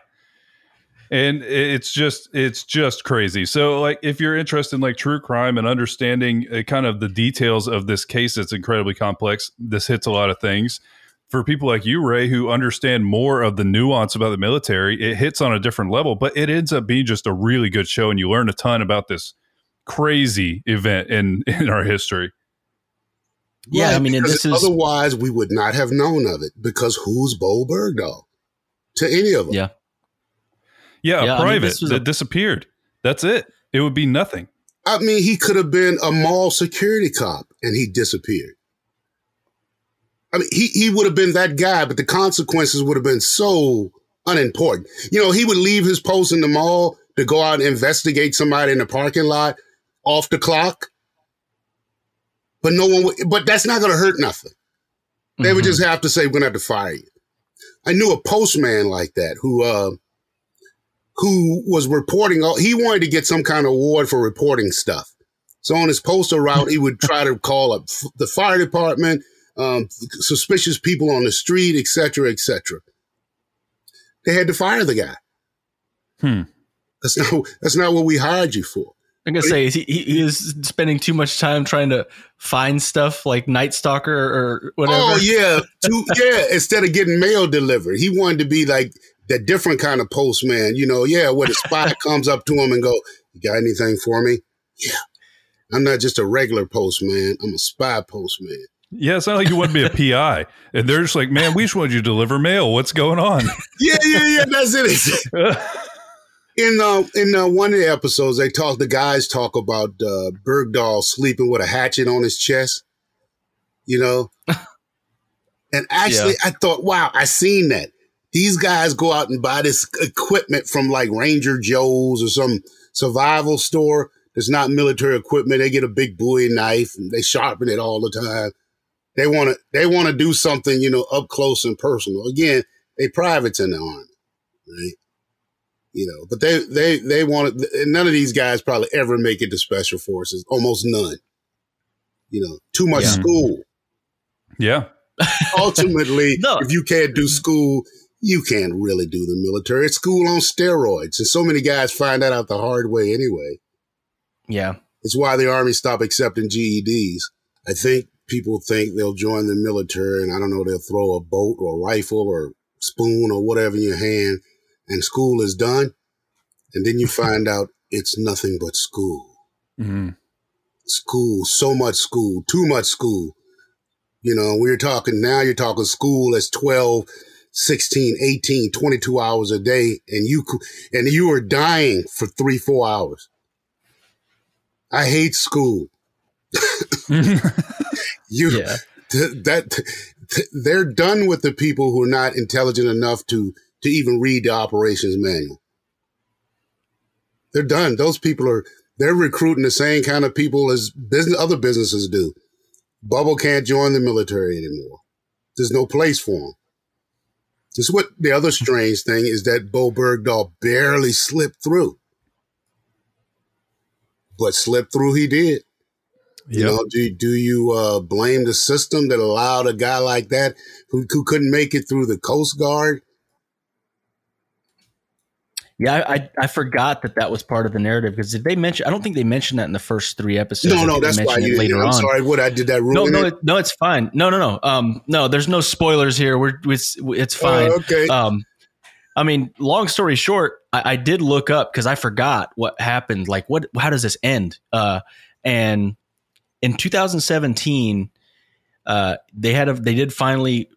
[SPEAKER 4] And it's just it's just crazy. So like if you're interested in like true crime and understanding uh, kind of the details of this case that's incredibly complex, this hits a lot of things. For people like you, Ray, who understand more of the nuance about the military, it hits on a different level, but it ends up being just a really good show and you learn a ton about this crazy event in in our history.
[SPEAKER 3] Yeah, I mean, and
[SPEAKER 5] because
[SPEAKER 3] this is
[SPEAKER 5] otherwise we would not have known of it because who's Bowe Bergdahl to any of them?
[SPEAKER 3] yeah.
[SPEAKER 4] Yeah,
[SPEAKER 3] Yeah, I
[SPEAKER 4] a private
[SPEAKER 3] this was
[SPEAKER 4] that
[SPEAKER 3] a-
[SPEAKER 4] disappeared. That's it. It would be nothing.
[SPEAKER 5] I mean, he could have been a mall security cop and he disappeared. I mean, he, he would have been that guy, but the consequences would have been so unimportant. You know, he would leave his post in the mall to go out and investigate somebody in the parking lot off the clock. But no one would, but that's not going to hurt nothing. They would
[SPEAKER 3] Mhm.
[SPEAKER 5] just have to say, we're going to have to fire you. I knew a postman like that who, uh, who was reporting all, he wanted to get some kind of award for reporting stuff. So on his postal route, he would try to call up the fire department, um, suspicious people on the street, etc., cetera, et cetera. They had to fire the guy.
[SPEAKER 4] Hmm.
[SPEAKER 5] That's not, that's not what we hired you for.
[SPEAKER 3] I'm gonna say he, he he is spending too much time trying to find stuff like Night Stalker or whatever.
[SPEAKER 5] Oh yeah, to, yeah. Instead of getting mail delivered, he wanted to be like that different kind of postman. You know, yeah, where the spy comes up to him and go, "You got anything for me?" Yeah, I'm not just a regular postman. I'm a spy postman.
[SPEAKER 4] Yeah, it's not like you want to be a PI. And they're just like, man, we just wanted you to deliver mail. What's going on?
[SPEAKER 5] Yeah, yeah, yeah. That's it. In uh, in uh, one of the episodes, they talk. The guys talk about uh, Bergdahl sleeping with a hatchet on his chest. You know, and actually, I thought, wow, I seen that. These guys go out and buy this equipment from like Ranger Joe's or some survival store. That's not military equipment. They get a big Bowie knife and they sharpen it all the time. They want to. They want to do something, you know, up close and personal. Again, they privates in the army, right? You know, but they they they want to. None of these guys probably ever make it to special forces. Almost none. You know, too much
[SPEAKER 3] Yeah.
[SPEAKER 5] school.
[SPEAKER 4] yeah.
[SPEAKER 5] Ultimately,
[SPEAKER 3] No.
[SPEAKER 5] if you can't do school, you can't really do the military. It's school on steroids, and so many guys find that out the hard way anyway.
[SPEAKER 3] yeah.
[SPEAKER 5] It's why the army stopped accepting GEDs. I think people think they'll join the military and I don't know, they'll throw a boat or a rifle or spoon or whatever in your hand and school is done. And then you find out it's nothing but school.
[SPEAKER 4] Mhm.
[SPEAKER 5] School, so much school, too much school. You know, we're talking now, you're talking school as 12, 16, 18, 22 hours a day and you, and you are dying for three, four hours. I hate school. You
[SPEAKER 3] Yeah.
[SPEAKER 5] th- that th- they're done with the people who are not intelligent enough to to even read the operations manual. They're done. Those people are they're recruiting the same kind of people as business other businesses do. Bubble can't join the military anymore. There's no place for him. This is what the other strange thing is that Bowe Bergdahl barely slipped through. But slipped through he did. You know, do do you uh, blame the system that allowed a guy like that who, who couldn't make it through the Coast Guard?
[SPEAKER 3] Yeah, I, I I forgot that that was part of the narrative because did they mention? I don't think they mentioned that in the first three episodes.
[SPEAKER 5] No, no, that's why you.
[SPEAKER 3] later
[SPEAKER 5] I'm
[SPEAKER 3] on.
[SPEAKER 5] sorry. What I did that ruin
[SPEAKER 3] No, no,
[SPEAKER 5] it?
[SPEAKER 3] no, it's fine. No, no, no. Um, no, there's no spoilers here. We're it's it's fine.
[SPEAKER 5] Oh, okay.
[SPEAKER 3] Um, I mean, long story short, I, I did look up because I forgot what happened. Like, what? How does this end? Uh, and in 2017, uh, they had a they did finally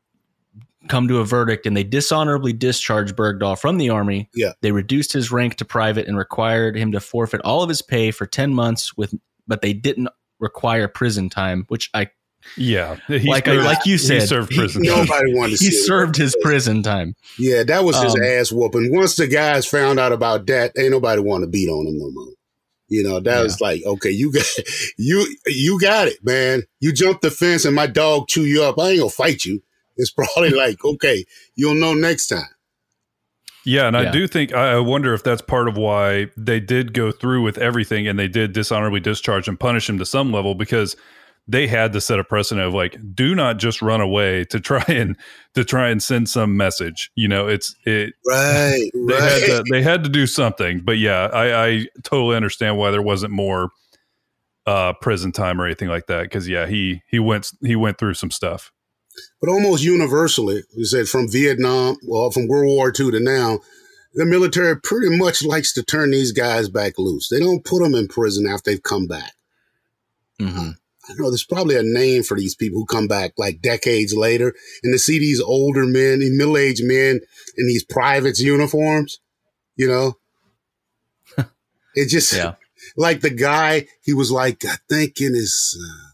[SPEAKER 3] come to a verdict, and they dishonorably discharged Bergdahl from the army.
[SPEAKER 5] Yeah.
[SPEAKER 3] they reduced his rank to private and required him to forfeit all of his pay for 10 months. With but they didn't require prison time, which I
[SPEAKER 4] Yeah.
[SPEAKER 3] Like
[SPEAKER 4] served-
[SPEAKER 3] like you
[SPEAKER 4] he
[SPEAKER 3] said,
[SPEAKER 4] served
[SPEAKER 3] he-
[SPEAKER 4] prison
[SPEAKER 3] he,
[SPEAKER 4] time.
[SPEAKER 5] Nobody wanted to
[SPEAKER 3] he
[SPEAKER 5] see him.
[SPEAKER 3] served his prison time.
[SPEAKER 5] Yeah, that was his
[SPEAKER 3] Um,
[SPEAKER 5] ass whooping. Once the guys found out about that, ain't nobody want to beat on him no more. You know, that
[SPEAKER 3] Yeah.
[SPEAKER 5] was like, okay, you got you you got it, man. You jumped the fence and my dog chew you up. I ain't gonna fight you. It's probably like, okay, you'll know next time.
[SPEAKER 4] Yeah, and
[SPEAKER 3] Yeah.
[SPEAKER 4] I do think I I wonder if that's part of why they did go through with everything and they did dishonorably discharge and punish him to some level because they had to set a precedent of like, do not just run away to try and to try and send some message. You know, it's it
[SPEAKER 5] Right,
[SPEAKER 4] they
[SPEAKER 5] right.
[SPEAKER 4] had to they had to do something. But yeah, I, I totally understand why there wasn't more uh prison time or anything like that. Cause yeah, he he went he went through some stuff.
[SPEAKER 5] But almost universally, you said from Vietnam, well, from World War II to now, the military pretty much likes to turn these guys back loose. They don't put them in prison after they've come back.
[SPEAKER 3] Mhm.
[SPEAKER 5] I know there's probably a name for these people who come back like decades later, and to see these older men, these middle-aged men in these privates uniforms, you know, it just
[SPEAKER 3] Yeah.
[SPEAKER 5] like the guy, he was like, I think in his uh,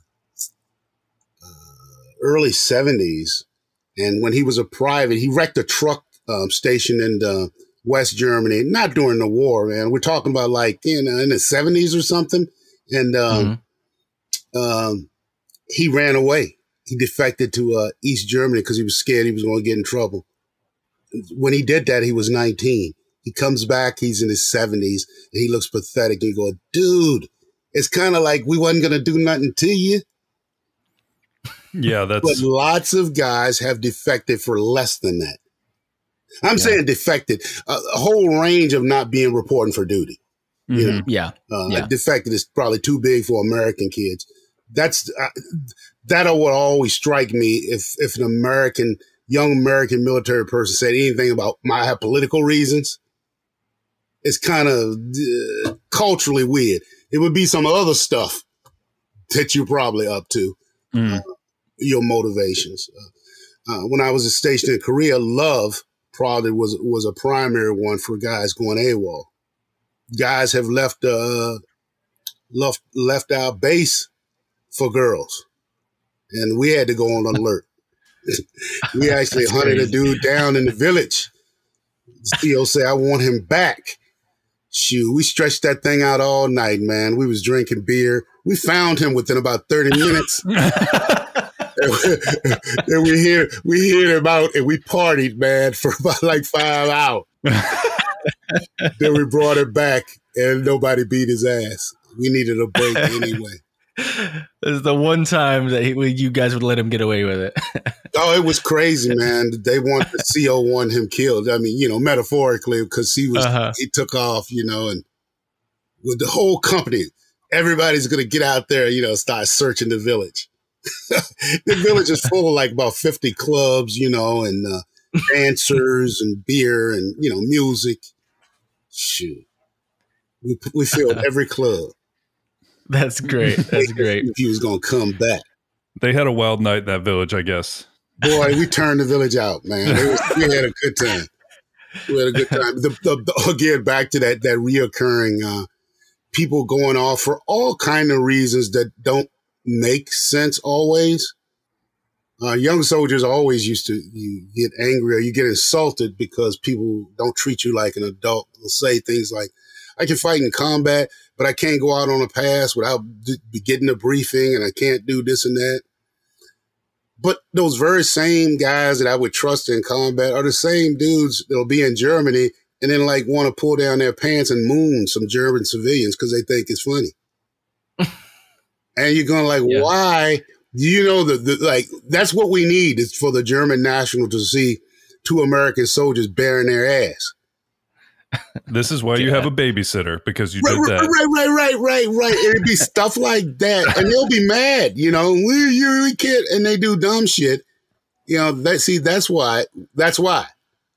[SPEAKER 5] early 70s. And when he was a private, he wrecked a truck um, station in uh, West Germany, not during the war, man. We're talking about like, you know, in the 70s or something. And um, mm-hmm. um, he ran away. He defected to uh, East Germany because he was scared he was going to get in trouble. When he did that, he was 19. He comes back, he's in his 70s, and he looks pathetic. And you go, dude, it's kind of like we wasn't going to do nothing to you.
[SPEAKER 4] Yeah, that's.
[SPEAKER 5] But lots of guys have defected for less than that. I'm yeah. saying defected, a, a, whole range of not being reporting for duty.
[SPEAKER 3] Mm-hmm. You know, yeah,
[SPEAKER 5] uh, yeah. defected is probably too big for American kids. That's uh, that would always strike me if if an American young American military person said anything about my have political reasons it's kind of uh, culturally weird. It would be some other stuff that you're probably up to, mm. uh, your motivations. Uh, uh, when I was stationed in Korea, love probably was was a primary one for guys going AWOL. Guys have left uh, left left our base for girls, and we had to go on alert. we actually hunted crazy. a dude down in the village. Still say, "I want him back." Shoot, we stretched that thing out all night, man. We was drinking beer. We found him within about 30 minutes. and we hear we hear him out and we partied, man, for about like five hours. then we brought him back and nobody beat his ass. We needed a break anyway.
[SPEAKER 3] This is the one time that he, you guys would let him get away with it.
[SPEAKER 5] oh, it was crazy, man. They wanted the CO want him killed. I mean, you know, metaphorically, because he was uh-huh. he took off, you know, and with the whole company, everybody's gonna get out there, you know, start searching the village. the village is full of like about fifty clubs, you know, and uh, dancers and beer and you know music. Shoot, we we filled every club.
[SPEAKER 3] That's great. That's great.
[SPEAKER 5] he was going to come back.
[SPEAKER 4] They had a wild night that village, I guess.
[SPEAKER 5] Boy, we turned the village out, man. Was, we had a good time. We had a good time. The, the, the, again, back to that that reoccurring uh, people going off for all kind of reasons that don't make sense always. Uh, young soldiers always used to you get angry or you get insulted because people don't treat you like an adult. They'll say things like, "I can fight in combat, but I can't go out on a pass without getting a briefing and I can't do this and that. But those very same guys that I would trust in combat are the same dudes that'll be in Germany and then like want to pull down their pants and moon some German civilians because they think it's funny. And you're going like, yeah. why? You know, the, the like that's what we need is for the German national to see two American soldiers bearing their ass.
[SPEAKER 4] This is why yeah. you have a babysitter because you
[SPEAKER 5] right,
[SPEAKER 4] did that.
[SPEAKER 5] Right, right, right, right, right. It'd be stuff like that, and they'll be mad. You know, we you we kid, and they do dumb shit. You know, that see, that's why. That's why.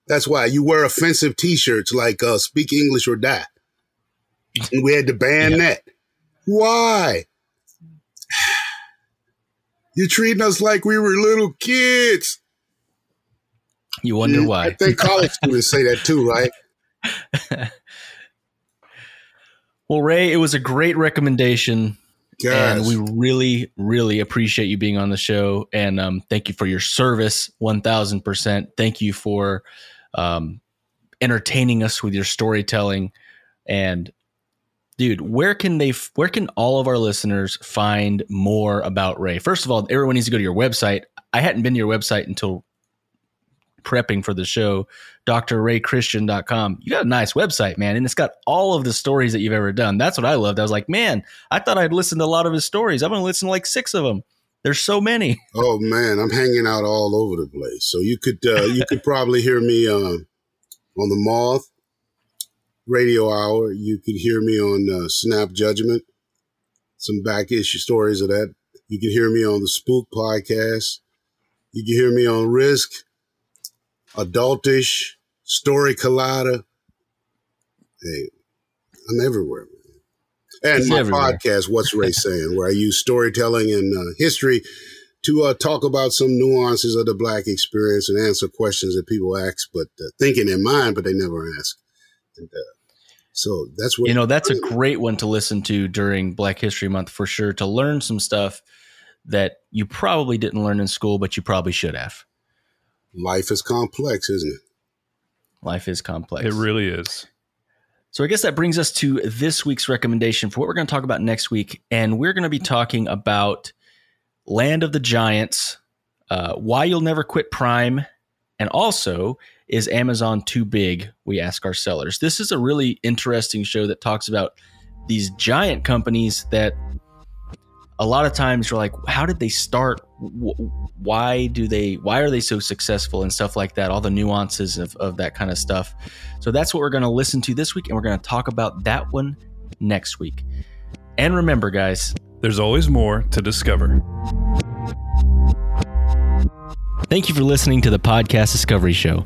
[SPEAKER 5] That's why you wear offensive T-shirts like uh, "Speak English or Die," and we had to ban yeah. that. Why? You're treating us like we were little kids.
[SPEAKER 3] You wonder mm, why?
[SPEAKER 5] I think college students say that too, right?
[SPEAKER 3] well, Ray, it was a great recommendation. And we really, really appreciate you being on the show. And um, thank you for your service, 1000%. Thank you for um, entertaining us with your storytelling. And dude, where can they, where can all of our listeners find more about Ray? First of all, everyone needs to go to your website. I hadn't been to your website until prepping for the show, drraychristian.com. You got a nice website, man. And it's got all of the stories that you've ever done. That's what I loved. I was like, man, I thought I'd listened to a lot of his stories. I'm to listen to like six of them. There's so many.
[SPEAKER 5] Oh man, I'm hanging out all over the place. So you could uh, you could probably hear me uh, on the Moth Radio Hour. You could hear me on uh, Snap Judgment. Some back issue stories of that. You can hear me on the Spook podcast. You can hear me on Risk adultish, story collider. Hey, I'm everywhere. Man. And it's my everywhere. podcast, What's Ray Saying, where I use storytelling and uh, history to uh, talk about some nuances of the black experience and answer questions that people ask, but uh, think in mind, but they never ask. And, uh, So that's what
[SPEAKER 3] you know. That's a great one to listen to during Black History Month for sure. To learn some stuff that you probably didn't learn in school, but you probably should have.
[SPEAKER 5] Life is complex, isn't it?
[SPEAKER 3] Life is complex.
[SPEAKER 4] It really is.
[SPEAKER 3] So I guess that brings us to this week's recommendation for what we're going to talk about next week, and we're going to be talking about Land of the Giants, uh, Why You'll Never Quit Prime, and also is Amazon too big? We ask our sellers. This is a really interesting show that talks about these giant companies that a lot of times you're like, how did they start? Why do they? Why are they so successful and stuff like that? All the nuances of, of that kind of stuff. So that's what we're going to listen to this week, and we're going to talk about that one next week. And remember, guys,
[SPEAKER 4] there's always more to discover.
[SPEAKER 3] Thank you for listening to the Podcast Discovery Show.